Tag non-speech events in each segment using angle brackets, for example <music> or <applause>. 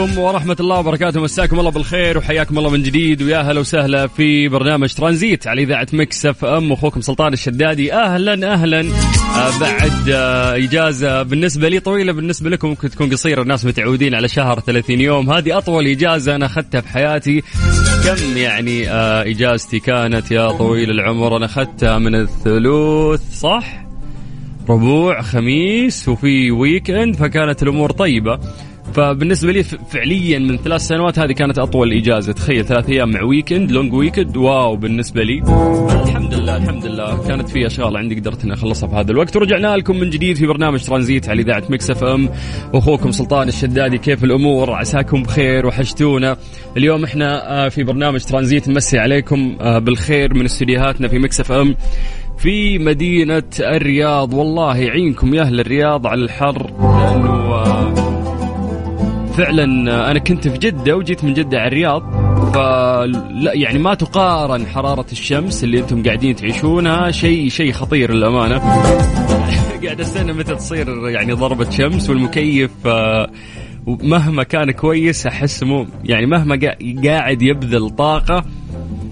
عليكم ورحمة الله وبركاته. مساكم الله بالخير وحياكم الله من جديد. ويا هلا وسهلا في برنامج ترانزيت على إذاعة Mix FM. أخوكم سلطان الشدادي. أهلا أهلا. آه بعد آه إجازة بالنسبة لي طويلة بالنسبة لكم. ممكن تكون قصيرة الناس متعودين على شهر 30 يوم. هذه أطول إجازة أنا أخذتها في حياتي. كم يعني آه إجازتي كانت يا طويل العمر؟ أنا أخذتها من الثلوث صح؟ ربوع خميس وفي weekend فكانت الأمور طيبة. فبالنسبة لي فعليا من ثلاث سنوات هذه كانت أطول إجازة. تخيل ثلاث أيام مع weekend long weekend wow بالنسبة لي. الحمد لله الحمد لله كانت في اشغال عندي قدرت إني أخلصها في هذا الوقت. ورجعنا لكم من جديد في برنامج ترانزيت على إذاعة Mix FM. أخوكم سلطان الشدادي كيف الأمور؟ عساكم بخير وحشتونا. اليوم إحنا آه، في برنامج ترانزيت نمسي عليكم آه، بالخير من استديوهاتنا في Mix FM. في مدينة الرياض. والله يعينكم يا أهل الرياض على الحر. لأنه آه، فعلا آه، أنا كنت في جدة وجيت من جدة على الرياض فلا يعني ما تقارن حرارة الشمس اللي أنتم قاعدين تعيشونها شيء شيء خطير للأمانة. <laughs> قاعد أستنى متى تصير يعني ضربة شمس والمكيف آه، مهما كان كويس أحس مو يعني مهما قا- قاعد يبذل طاقة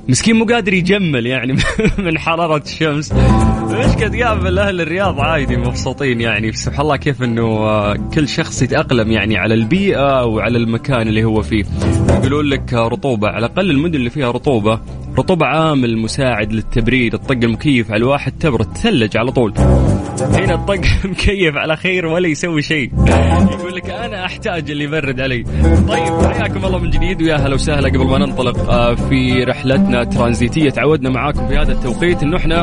مسكين مو قادر يجمل يعني <laughs> من حرارة الشمس. إيش قد قابل أهل الرياض عادي مبسوطين يعني سبحان الله كيف إنه آه، كل شخص يتأقلم يعني على البيئة وعلى المكان اللي هو فيه. يقولون لك رطوبة على الأقل المدن اللي فيها رطوبة رطوبة عامل مساعد للتبريد الطق المكيف على الواحد تبرد تثلج على طول. هنا الطق <laughs> مكيف على خير ولا يسوي شيء. يقول لك أنا أحتاج اللي يبرد علي. طيب حياكم الله من جديد ويا هلا وسهلا قبل ما ننطلق آه، في رحلتنا ترانزيتية. تعودنا معاكم في هذا التوقيت إنه إحنا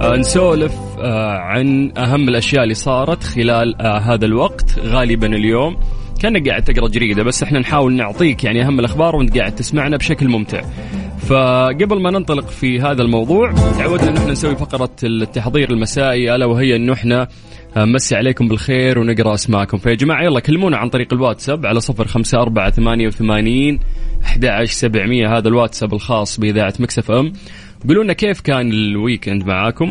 آه، نسولف آه، عن أهم الأشياء اللي صارت خلال هذا الوقت غالبا اليوم. كأنك قاعد تقرأ جريدة بس إحنا نحاول نعطيك يعني أهم الأخبار وأنت قاعد تسمعنا بشكل ممتع. فقبل ما ننطلق في هذا الموضوع تعودنا ان إحنا نسوي فقرة التحضير المسائي ألا وهي انه إحنا نمسي عليكم بالخير ونقرأ أسماءكم. فيا جماعة يلا كلمونا عن طريق الواتساب على صفر خمسة أربعة ثمانية وثمانين أحد عشر سبعمية هذا الواتساب الخاص بإذاعة Mix FM. قولوا لنا كيف كان ال weekend معاكم.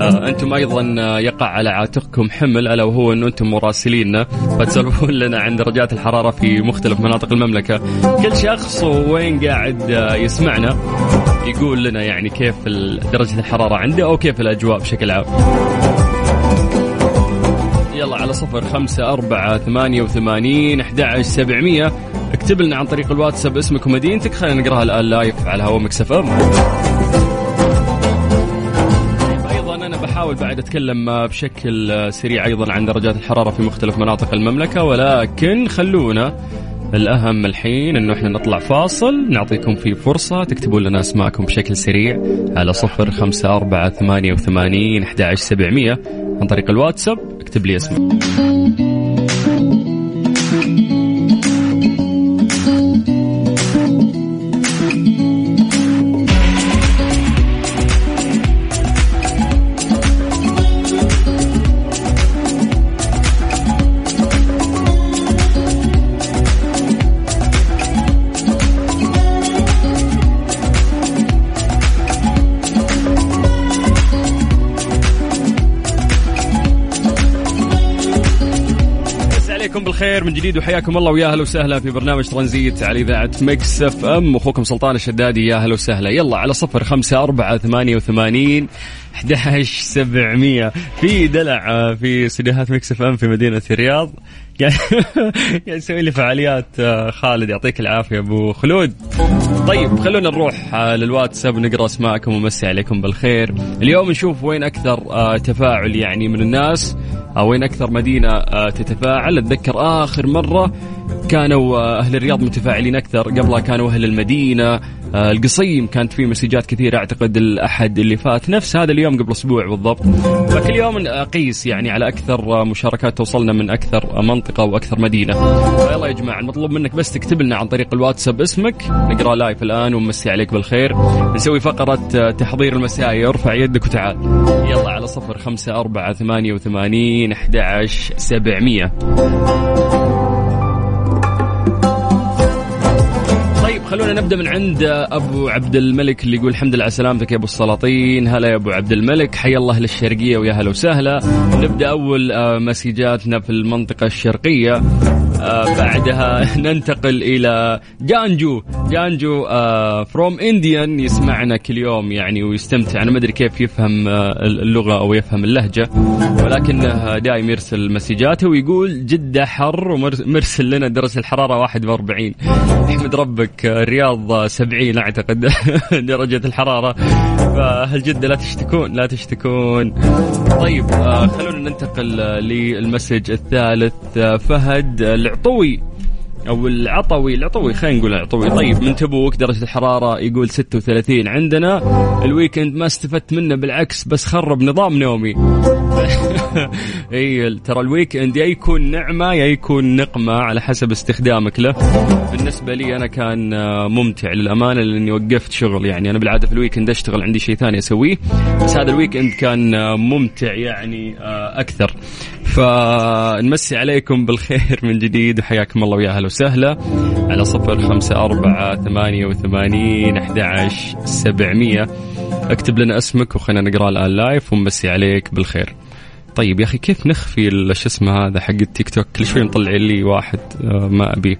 آه أنتم أيضا آه، يقع على عاتقكم حمل ألا وهو انه أنتم مراسليننا. فتسولفون <laughs> لنا عن درجات الحرارة في مختلف مناطق المملكة. كل شخص وين قاعد آه، يسمعنا يقول لنا يعني كيف درجة الحرارة عنده أو كيف الأجواء بشكل عام. يلا على صفر خمسة أربعة ثمانية وثمانين أحد سبعمية. اكتب لنا عن طريق الواتساب اسمك ومدينتك. خلينا نقرأها الآن live على هوا Mix FM أنا بحاول بعد أتكلم بشكل سريع أيضا عن درجات الحرارة في مختلف مناطق المملكة ولكن خلونا الأهم الحين إنه إحنا نطلع فاصل نعطيكم فيه فرصة تكتبوا لنا أسماءكم بشكل سريع على صفر خمسة أربعة ثمانية وثمانين أحد عشر سبعمية عن طريق الواتساب اكتب لي اسمك. من جديد وحياكم الله ويا أهلا وسهلا في برنامج ترانزيت على إذاعة Mix FM. أخوكم سلطان الشدادي يا أهلا وسهلا. يلا على صفر خمسة أربعة ثمانية وثمانين 11700 في دلع آه، في استديوهات Mix FM في مدينة الرياض. <laughs> قاعد يسوي لي فعاليات آه، خالد يعطيك العافية أبو خلود. طيب خلونا نروح آه، للواتساب نقرا أسماءكم ومسي عليكم بالخير. اليوم نشوف وين أكثر تفاعل يعني من الناس وين أكثر مدينة تتفاعل. أتذكر آخر مرة كانوا أهل الرياض متفاعلين أكثر. قبلها كانوا أهل المدينة آه، القصيم كانت فيه مسجات كثيرة أعتقد الأحد اللي فات. نفس هذا اليوم قبل أسبوع بالضبط. فكل يوم أقيس يعني على أكثر مشاركات توصلنا من أكثر منطقة وأكثر مدينة. فيلا يا جماعة المطلوب منك بس تكتب لنا عن طريق الواتساب اسمك. نقرأ لايف الآن ونمسي عليك بالخير. نسوي فقرة تحضير المسائي. ارفع يدك وتعال. يلا على صفر خمسة أربعة ثمانية وثمانين أحد عشر سبعمية. خلونا نبدأ من عند أبو عبد الملك اللي يقول الحمد لله على سلامتك يا أبو السلاطين. هلا يا أبو عبد الملك. حي الله أهل الشرقيه ويا هلا وسهلا. نبدأ أول آه، مسيجاتنا في المنطقة الشرقية. بعدها ننتقل إلى جانجو. جانجو from آه Indian يسمعنا كل يوم يعني ويستمتع. أنا ما أدري كيف يفهم آه اللغة أو يفهم اللهجة ولكنه دائما يرسل مسجاته ويقول جدة حر ومرسل لنا درجة الحرارة 41 أحمد ربك الرياض 70 أعتقد <laughs> درجة الحرارة. فهل جدة لا تشتكون؟ لا تشتكون. طيب آه خلونا ننتقل آه، لل message الثالث آه فهد العطوي أو العطوي العطوي خلينا نقول العطوي. طيب من تبوك درجة الحرارة يقول 36 عندنا ال weekend ما استفدت منه بالعكس بس خرب نظام نومي. <laughs> إي ترى ال weekend يا يكون نعمة يا يكون نقمة على حسب استخدامك له. بالنسبة لي أنا كان آه، ممتع للأمانة لأني وقفت شغل. يعني أنا بالعادة في ال weekend أشتغل عندي شيء ثاني أسويه. بس هذا ال weekend كان آه، ممتع يعني آه، أكثر. فنمسي عليكم بالخير من جديد وحياكم الله ويا أهلا وسهلا. على صفر خمسة أربعة ثمانية وثمانين أحد سبعمية. اكتب لنا اسمك وخلينا نقرأ الآن لايف ونمسي عليك بالخير. طيب يا أخي كيف نخفي شو اسمه هذا حق التيك توك؟ كل شوي نطلع لي واحد آه، ما أبيه.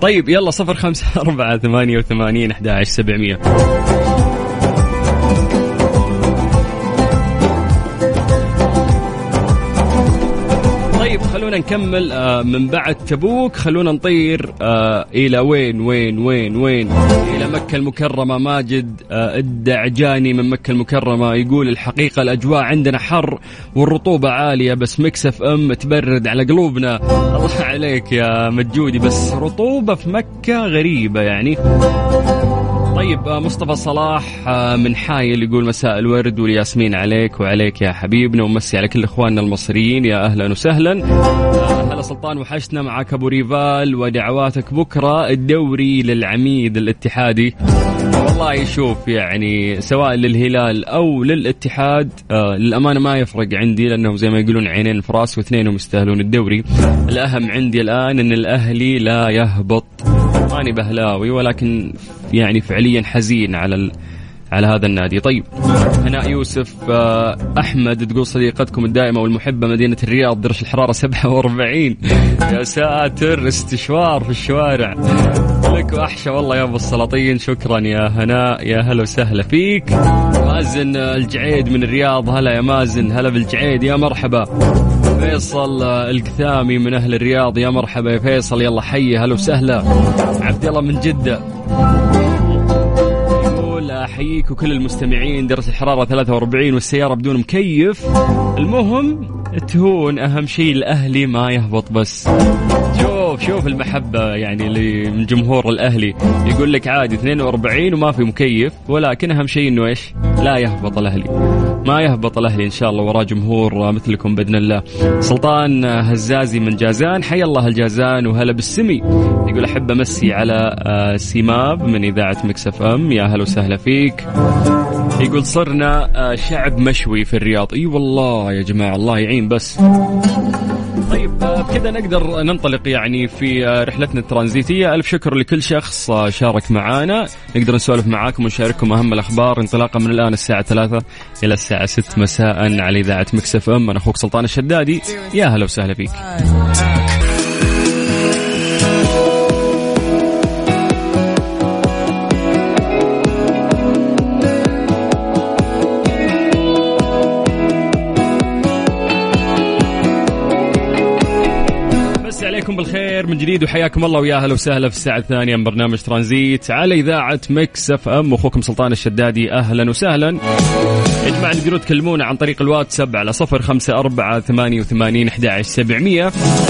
طيب يلا صفر خمسة أربعة ثمانية وثمانين أحد سبعمية. نكمل آه، من بعد تبوك. خلونا نطير آه، إلى وين وين وين وين؟ إلى مكة المكرمة. ماجد آه، الدعجاني من مكة المكرمة. يقول الحقيقة الأجواء عندنا حر والرطوبة عالية بس Mix FM تبرد على قلوبنا. الله عليك يا مجودي بس رطوبة في مكة غريبة يعني. طيب آه، مصطفى صلاح آه، من حايل يقول مساء الورد والياسمين عليك وعليك يا حبيبنا ومسي على كل إخواننا المصريين يا أهلا وسهلا. آه، هلا سلطان وحشنا معك أبو ريفال ودعواتك بكرة الدوري للعميد الاتحادي. والله شوف يعني سواء للهلال أو للاتحاد للأمانة ما يفرق عندي لأنهم زي ما يقولون عينين في رأس واثنينهم يستاهلون الدوري. الأهم عندي الآن إن الأهلي لا يهبط. ماني بهلاوي ولكن يعني فعليا حزين على على هذا النادي. طيب هناء يوسف آه، أحمد تقول صديقتكم الدائمة والمحبة مدينة الرياض درجة الحرارة 47 يا ساتر استشوار في الشوارع. لك وحشة والله يا أبو السلاطين شكرا يا هناء يا هلا وسهلا فيك. مازن الجعيد من الرياض هلا يا مازن هلا بالجعيد يا مرحبا. فيصل الكثامي من أهل الرياض. يا مرحبا يا فيصل يلا حي هلا وسهلا. عبد الله من جدة. أحييك وكل المستمعين درجه الحرارة 43 والسيارة بدون مكيف. المهم تهون أهم شيء الأهلي ما يهبط بس. شوف شوف المحبة يعني من جمهور الأهلي. يقول لك عادي 42 وما في مكيف ولكن أهم شيء إنه إيش؟ لا يهبط الأهلي. ما يهبط الأهلي إن شاء الله وراه جمهور مثلكم بإذن الله. سلطان هزازي من جازان حي الله الجازان وهلا بالسمي. يقول أحب أمسي على آه، سيماب من إذاعة Mix FM. يا هلا وسهلا فيك. يقول صرنا آه، شعب مشوي في الرياض. إي والله يا جماعة الله يعين بس. بكذا نقدر ننطلق يعني في رحلتنا الترانزيتية. ألف شكر لكل شخص شارك معنا نقدر نسولف معاكم ونشارككم أهم الأخبار. انطلاقا من الآن الساعة ثلاثة إلى الساعة ست. مساء على إذاعة Mix FM. أنا أخوك سلطان الشدادي. يا هلا وسهلا فيك. بالخير من جديد وحياكم الله ويا أهلا وسهلا في الساعة الثانية من برنامج ترانزيت على إذاعة مكس أف أم. أخوكم سلطان الشدادي أهلا وسهلا. يا جماعة تقدرون تكلمونا عن طريق الواتساب على صفر خمسة أربعة ثمانية وثمانين أحد سبعمية.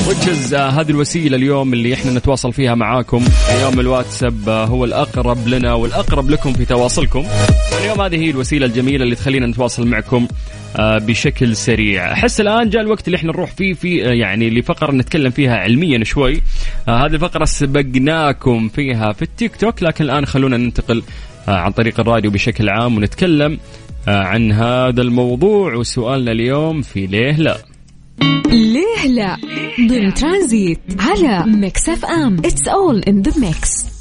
وتشز هذه الوسيلة اليوم اللي إحنا نتواصل فيها معاكم. اليوم الواتساب uh, هو الأقرب لنا والأقرب لكم في تواصلكم. اليوم هذه هي الوسيلة الجميلة اللي تخلينا نتواصل معكم. آه، بشكل سريع. أحس الآن جاء الوقت اللي إحنا نروح فيه في آه، يعني لفقره نتكلم فيها علميا شوي. آه، هذه الفقرة سبقناكم فيها في التيك توك لكن الآن خلونا ننتقل عن طريق الراديو بشكل عام ونتكلم عن هذا الموضوع. وسؤالنا اليوم في ليه لا؟ ليه لا؟ ضمن ترانزيت على Mix FM. It's all in the mix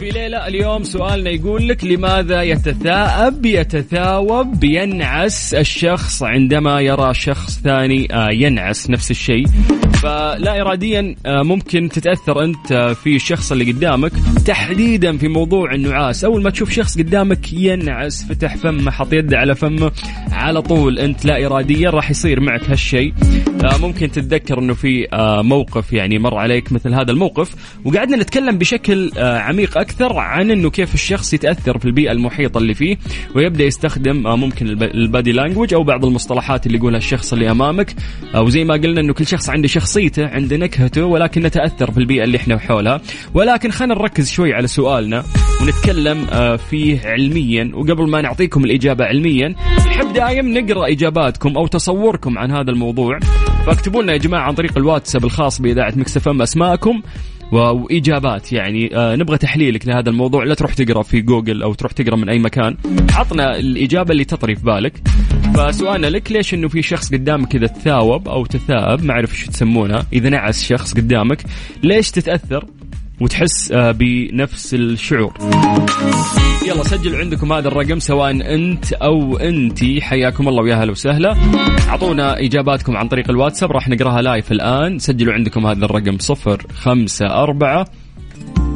في ليلة اليوم سؤالنا يقول لك لماذا يتثاءب يتثاوب ينعس الشخص عندما يرى شخص ثاني آه، ينعس نفس الشيء؟ فلا إراديا آه، ممكن تتأثر أنت في الشخص اللي قدامك تحديدا في موضوع النعاس. أول ما تشوف شخص قدامك ينعس فتح فمه حط يده على فمه على طول أنت لا إراديا راح يصير معك هالشيء. آه، ممكن تتذكر أنه في موقف يعني مر عليك مثل هذا الموقف. وقعدنا نتكلم بشكل عميق أكثر أكثر عن إنه كيف الشخص يتأثر في البيئة المحيطة اللي فيه ويبدأ يستخدم آه، ممكن البادي لانجوج أو بعض المصطلحات اللي يقولها الشخص اللي أمامك. أو زي ما قلنا إنه كل شخص عنده شخصيته عنده نكهته ولكن نتأثر في البيئة اللي إحنا حولها. ولكن خلينا نركز شوي على سؤالنا ونتكلم آه، فيه علميا. وقبل ما نعطيكم الإجابة علميا نحب دايم نقرأ إجاباتكم أو تصوركم عن هذا الموضوع. فاكتبوا لنا يا جماعة عن طريق الواتساب الخاص بإذاعة مكسفم أسماءكم. وإجابات يعني. آه نبغى تحليلك لهذا الموضوع. لا تروح تقرأ في جوجل أو تروح تقرأ من أي مكان. عطنا الإجابة اللي تطري في بالك. فسؤالنا لك ليش إنه في شخص قدامك كذا تثاوب أو تثاءب ما أعرف إيش تسمونها إذا نعس شخص قدامك ليش تتأثر؟ وتحس آه، بنفس الشعور. يلا سجلوا عندكم هذا الرقم سواء أنت أو أنتي. حياكم الله ويا هلا وسهلا. أعطونا إجاباتكم عن طريق الواتساب راح نقراها لايف الآن. سجلوا عندكم هذا الرقم صفر خمسة أربعة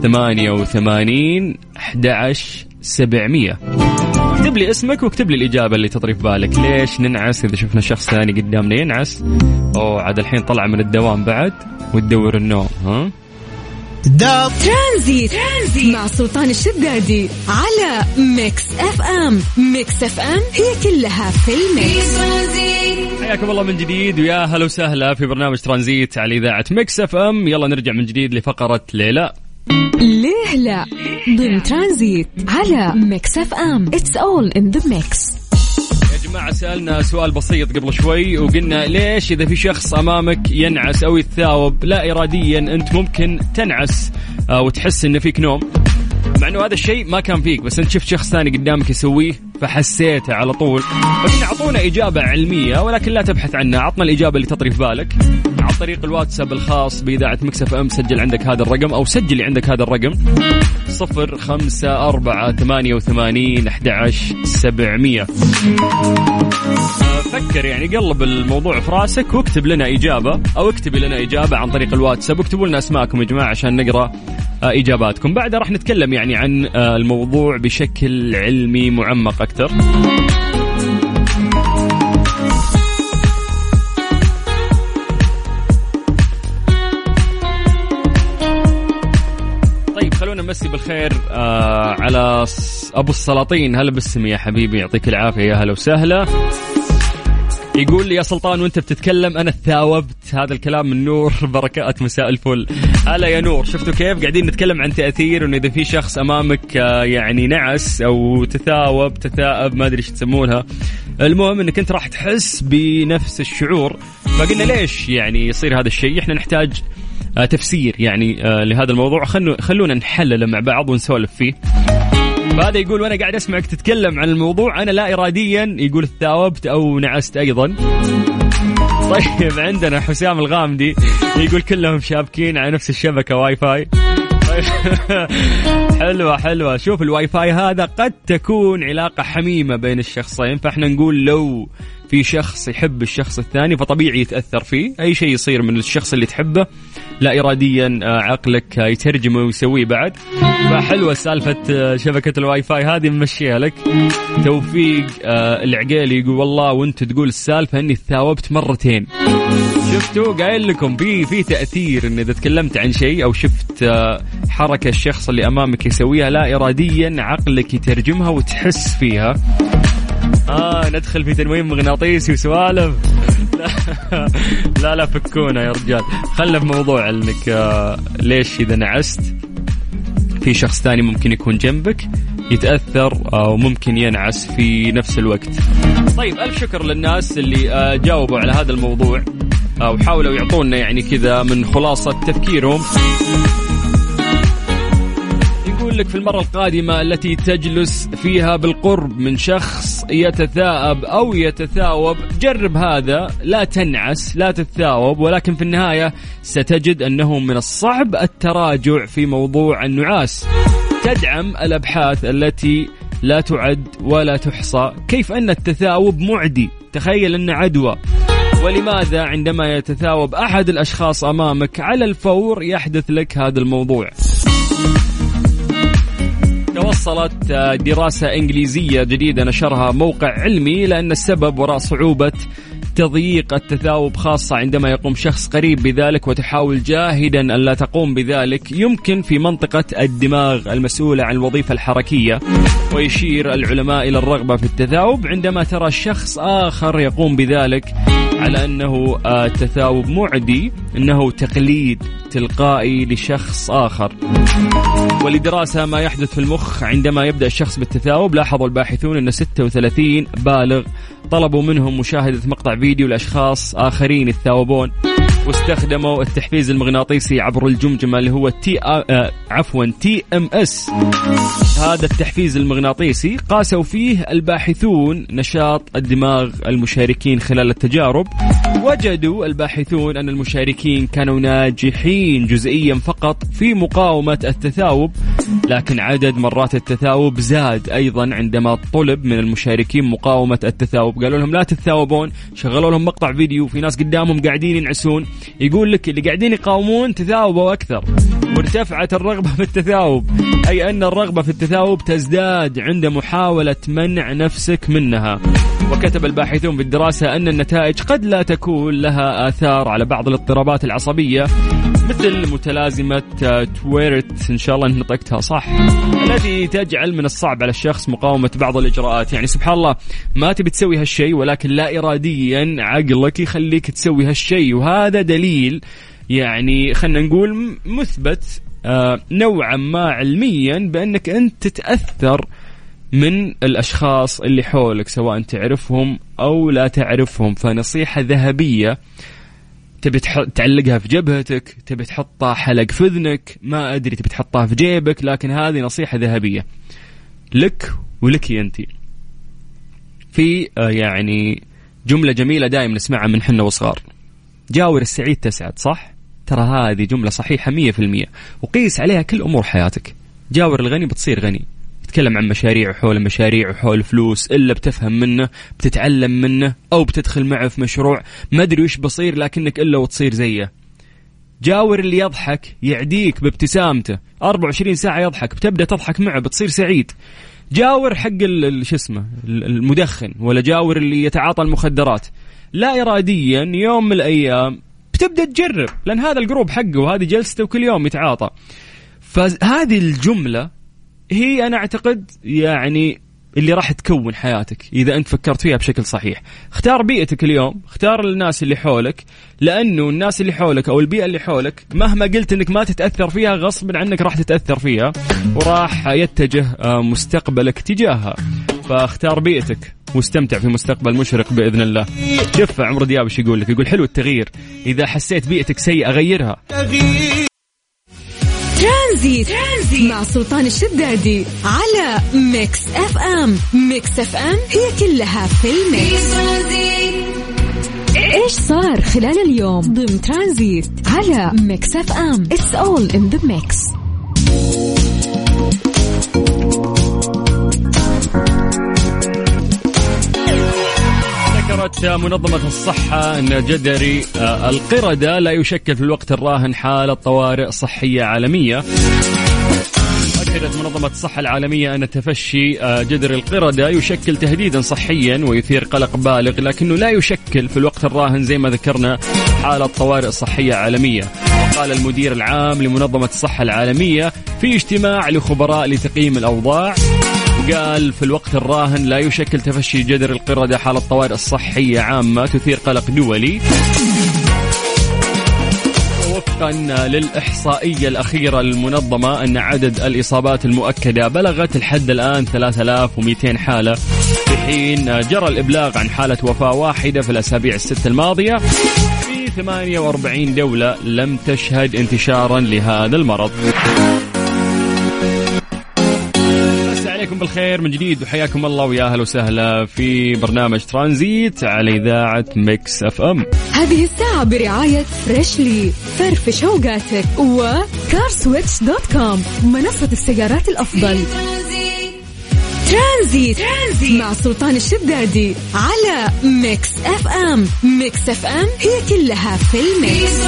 ثمانية وثمانين أحد سبعمية. اكتب لي اسمك واكتب لي الإجابة اللي تطري في بالك. ليش ننعس إذا شفنا شخص ثاني قدامنا ينعس؟ أوه عاد الحين طلع من الدوام بعد وتدور النوم ها؟ ترانزيت. ترانزيت مع سلطان الشدادي على Mix FM. Mix FM هي كلها في ال mix. حياكم الله من جديد ويا هلا وسهلا في برنامج ترانزيت على إذاعة Mix FM. يلا نرجع من جديد لفقرة ليلى. ليه لا ضمن ترانزيت على Mix FM. It's all in the mix جماعة سألنا سؤال بسيط قبل شوي وقلنا ليش إذا في شخص أمامك ينعس أو يتثاوب لا إراديا أنت ممكن تنعس آه، وتحس إن فيك نوم؟ مع إنه هذا الشيء ما كان فيك بس أنت شفت شخص ثاني قدامك يسويه فحسيته على طول. فقلنا أعطونا إجابة علمية ولكن لا تبحث عنها. عطنا الإجابة اللي تطري في بالك. عن طريق الواتساب الخاص بإذاعة مكسف إم سجل عندك هذا الرقم أو سجلي عندك هذا الرقم. صفر خمسة أربعة ثمانية وثمانين أحد سبعمية. فكر يعني قلب الموضوع في راسك واكتب لنا إجابة أو اكتبي لنا إجابة عن طريق الواتساب واكتبوا لنا أسماءكم يا جماعة عشان نقرأ آه، إجاباتكم. بعدها راح نتكلم يعني عن آه، الموضوع بشكل علمي معمق أكثر. نمسي بالخير آه على أبو السلاطين. هلا بالسم يا حبيبي يعطيك العافية يا هلا وسهلا. يقول لي يا سلطان وانت بتتكلم أنا تثاوبت. هذا الكلام من نور. <laughs> بركات مساء الفل. هلا يا نور. شفتوا كيف؟ قاعدين نتكلم عن تأثير انه إذا في شخص أمامك آه، يعني نعس أو تثاوب تثاءب ما أدري إيش تسمونها. المهم إنك أنت راح تحس بنفس الشعور. فقلنا ليش يعني يصير هذا الشيء؟ إحنا نحتاج آه، تفسير يعني آه، لهذا الموضوع. خلونا نحلله مع بعض ونسولف فيه. فهذا يقول وأنا قاعد أسمعك تتكلم عن الموضوع أنا لا اراديا يقول ثاوبت أو نعست أيضا. طيب عندنا حسام الغامدي يقول كلهم شابكين على نفس الشبكة واي فاي. <laughs> حلوة حلوة. شوف الواي فاي هذا قد تكون علاقة حميمة بين الشخصين فإحنا نقول لو في شخص يحب الشخص الثاني فطبيعي يتأثر فيه أي شيء يصير من الشخص اللي تحبه. لا اراديا آه، عقلك يترجمه ويسويه بعد. فحلوة سالفة آه، شبكة الواي فاي هذه ممشيها لك. توفيق آه، العقيلي يقول والله وأنت تقول السالفة إني ثاوبت مرتين. شفتوا؟ قايل لكم في في تأثير إن إذا تكلمت عن شيء أو شفت حركة الشخص اللي أمامك يسويها لا اراديا عقلك يترجمها وتحس فيها. آه ندخل في تنويم مغناطيسي وسوالف. <laughs> لا لا فكونا يا رجال. خلنا في موضوع إنك آه ليش إذا نعست؟ في شخص ثاني ممكن يكون جنبك يتأثر أو ممكن ينعس في نفس الوقت. طيب ألف شكر للناس اللي آه جاوبوا على هذا الموضوع أو حاولوا يعطونا يعني كذا من خلاصة تفكيرهم. يقول لك في المرة القادمة التي تجلس فيها بالقرب من شخص يتثاءب أو يتثاوب جرب هذا لا تنعس لا تتثاوب ولكن في النهاية ستجد أنه من الصعب التراجع في موضوع النعاس. تدعم الأبحاث التي لا تعد ولا تحصى. كيف أن التثاؤب معدي؟ تخيل أن عدوى. ولماذا عندما يتثاوب أحد الأشخاص أمامك على الفور يحدث لك هذا الموضوع؟ توصلت دراسة إنجليزية جديدة نشرها موقع علمي لأن السبب وراء صعوبة تضييق التثاوب خاصة عندما يقوم شخص قريب بذلك وتحاول جاهدا أن لا تقوم بذلك يمكن في منطقة الدماغ المسؤولة عن الوظيفة الحركية ويشير العلماء إلى الرغبة في التثاوب عندما ترى شخص آخر يقوم بذلك على أنه التثاوب معدي أنه تقليد تلقائي لشخص آخر. ولدراسة ما يحدث في المخ عندما يبدأ الشخص بالتثاؤب لاحظوا الباحثون أن 36 بالغ طلبوا منهم مشاهدة مقطع فيديو لأشخاص آخرين يتثاوبون. واستخدموا التحفيز المغناطيسي عبر الجمجمة اللي هو T آه عفوا TMS هذا التحفيز المغناطيسي قاسوا فيه الباحثون نشاط الدماغ المشاركين خلال التجارب. وجدوا الباحثون أن المشاركين كانوا ناجحين جزئيا فقط في مقاومة التثاؤب لكن عدد مرات التثاؤب زاد أيضا عندما طلب من المشاركين مقاومة التثاؤب. قالوا لهم لا تتثاوبون شغلوا لهم مقطع فيديو. في ناس قدامهم قاعدين ينعسون. يقول لك اللي قاعدين يقاومون تثاوبوا أكثر. وارتفعت الرغبة في التثاؤب. أي أن الرغبة في التثاؤب تزداد عند محاولة منع نفسك منها. وكتب الباحثون بالدراسة أن النتائج قد لا تكون لها آثار على بعض الاضطرابات العصبية مثل متلازمة تويرت. إن شاء الله نطقتها صح. التي تجعل من الصعب على الشخص مقاومة بعض الإجراءات. يعني سبحان الله ما تبي تسوي هالشيء ولكن لا إراديا عقلك يخليك تسوي هالشيء. وهذا دليل يعني خلينا نقول مثبت آه نوعا ما علميا بأنك أنت تتأثر من الأشخاص اللي حولك سواء تعرفهم أو لا تعرفهم. فنصيحة ذهبية تبي تعلقها في جبهتك تبي تحطها حلق في إذنك ما أدري تبي تحطها في جيبك لكن هذه نصيحة ذهبية. لك ولك انت في آه، يعني جملة جميلة دائما نسمعها من حنا وصغار. جاور السعيد تسعد صح؟ ترى هذه جملة صحيحة 100% وقيس عليها كل أمور حياتك. جاور الغني بتصير غني. تتكلم عن مشاريع وحول مشاريع وحول فلوس إلا بتفهم منه بتتعلم منه أو بتدخل معه في مشروع. ما أدري وش بصير لكنك إلا وتصير زيه. جاور اللي يضحك يعديك بابتسامته. 24 ساعة يضحك بتبدأ تضحك معه بتصير سعيد. جاور حق شو اسمه المدخن ولا جاور اللي يتعاطى المخدرات. لا إراديا يوم من الأيام بتبدأ تجرب لأن هذا الجروب حقه وهذه جلسته وكل يوم يتعاطى. فهذه الجملة هي أنا أعتقد يعني اللي راح تكون حياتك إذا أنت فكرت فيها بشكل صحيح. اختار بيئتك اليوم اختار الناس اللي حولك لأنه الناس اللي حولك أو البيئة اللي حولك مهما قلت إنك ما تتأثر فيها غصب عنك راح تتأثر فيها وراح يتجه مستقبلك تجاهها. فاختار بيئتك. واستمتع في مستقبل مشرق بإذن الله. شوف عمرو دياب إيش يقول لك؟ يقول حلو التغيير. إذا حسيت بيئتك سيئة غيرها. ترانزيت. ترانزيت مع سلطان الشدادي على Mix FM. Mix FM هي كلها في ال mix. إيش صار خلال اليوم؟ ضمن ترانزيت على Mix FM. It's all in the mix ذكرت منظمة الصحة أن جدري آه، القردة لا يشكل في الوقت الراهن حالة طوارئ صحية عالمية. أكدت منظمة الصحة العالمية أن تفشي آه، جدر القردة يشكل تهديدا صحيا ويثير قلق بالغ لكنه لا يشكل في الوقت الراهن زي ما ذكرنا حالة طوارئ صحية عالمية. وقال المدير العام لمنظمة الصحة العالمية في اجتماع لخبراء لتقييم الأوضاع. وقال في الوقت الراهن لا يشكل تفشي جدر القردة حالة طوارئ صحية عامة تثير قلق دولي. وفقا للإحصائية الأخيرة للمنظمة أن عدد الإصابات المؤكدة بلغت الحد الآن 3200 حالة. في حين جرى الإبلاغ عن حالة وفاة واحدة في الأسابيع الست الماضية في 48 دولة لم تشهد انتشارا لهذا المرض. بالخير من جديد وحياكم الله ويا أهلا وسهلا في برنامج ترانزيت على إذاعة Mix FM. هذه الساعة برعاية Freshly فرفش اوقاتك و CarSwitch dot com منصة السيارات الأفضل. ترانزيت, ترانزيت مع سلطان الشدادي على Mix FM. Mix FM هي كلها في ال mix.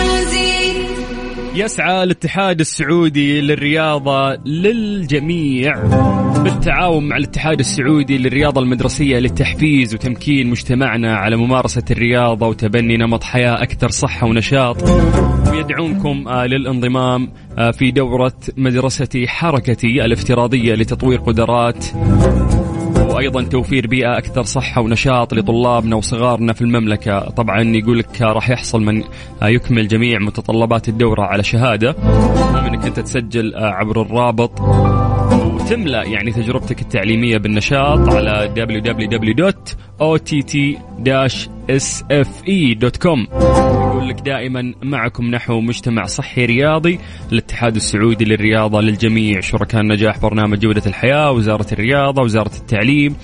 يسعى الاتحاد السعودي للرياضة للجميع. بالتعاون مع الاتحاد السعودي للرياضة المدرسية للتحفيز وتمكين مجتمعنا على ممارسة الرياضة وتبني نمط حياة أكثر صحة ونشاط. ويدعونكم آه، للانضمام آه، في دورة مدرستي حركتي الافتراضية لتطوير قدرات وأيضا توفير بيئة أكثر صحة ونشاط لطلابنا وصغارنا في المملكة، طبعا يقول لك راح يحصل من يكمل جميع متطلبات الدورة على شهادة، المهم انك انت تسجل عبر الرابط وتملا يعني تجربتك التعليمية بالنشاط على www.ott-sfe.com يقول لك دائما معكم نحو مجتمع صحي رياضي الاتحاد السعودي للرياضة للجميع شركاء النجاح برنامج جودة الحياة وزارة الرياضة وزارة التعليم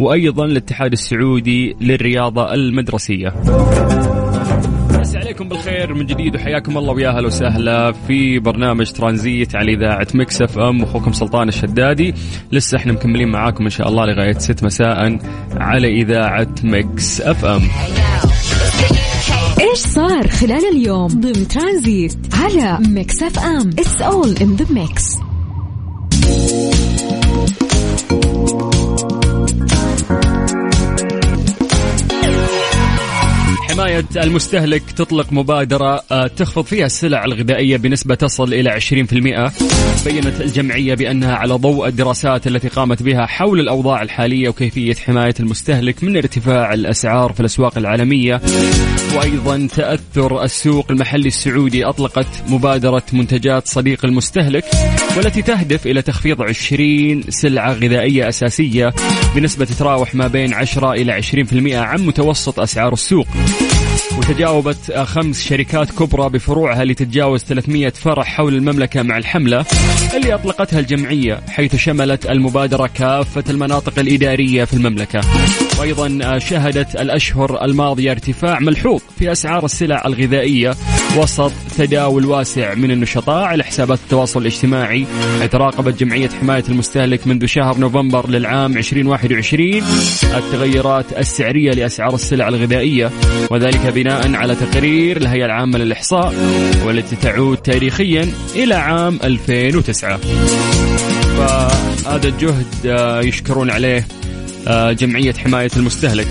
وأيضا الاتحاد السعودي للرياضة المدرسية. مسي عليكم بالخير. من جديد وحياكم الله ويا أهلا وسهلا في برنامج ترانزيت على إذاعة Mix FM. أخوكم سلطان الشدادي. لسه إحنا مكملين معاكم إن شاء الله لغاية 6 مساء على إذاعة Mix FM. إيش صار خلال اليوم ضمن ترانزيت على Mix FM؟ It's all in the mix حماية المستهلك تطلق مبادرة آه، تخفض فيها السلع الغذائية بنسبة تصل إلى 20% بينت الجمعية بأنها على ضوء الدراسات التي قامت بها حول الأوضاع الحالية وكيفية حماية المستهلك من ارتفاع الأسعار في الأسواق العالمية. وأيضا تأثر السوق المحلي السعودي أطلقت مبادرة منتجات صديق المستهلك والتي تهدف إلى تخفيض 20 سلعة غذائية أساسية بنسبة تتراوح ما بين 10 إلى 20% عن متوسط أسعار السوق. وتجاوبت خمس شركات كبرى بفروعها لتتجاوز 300 فرع حول المملكة مع الحملة اللي أطلقتها الجمعية حيث شملت المبادرة كافة المناطق الإدارية في المملكة. وأيضا شهدت الأشهر الماضية ارتفاع ملحوظ في أسعار السلع الغذائية وسط تداول واسع من النشطاء على حسابات التواصل الاجتماعي. حيث راقبت جمعية حماية المستهلك منذ شهر نوفمبر للعام 2021 التغيرات السعرية لأسعار السلع الغذائية وذلك بناء على تقرير الهيئة العامة للإحصاء والتي تعود تاريخيا إلى عام 2009 فهذا الجهد آه، يشكرون عليه آه، جمعية حماية المستهلك.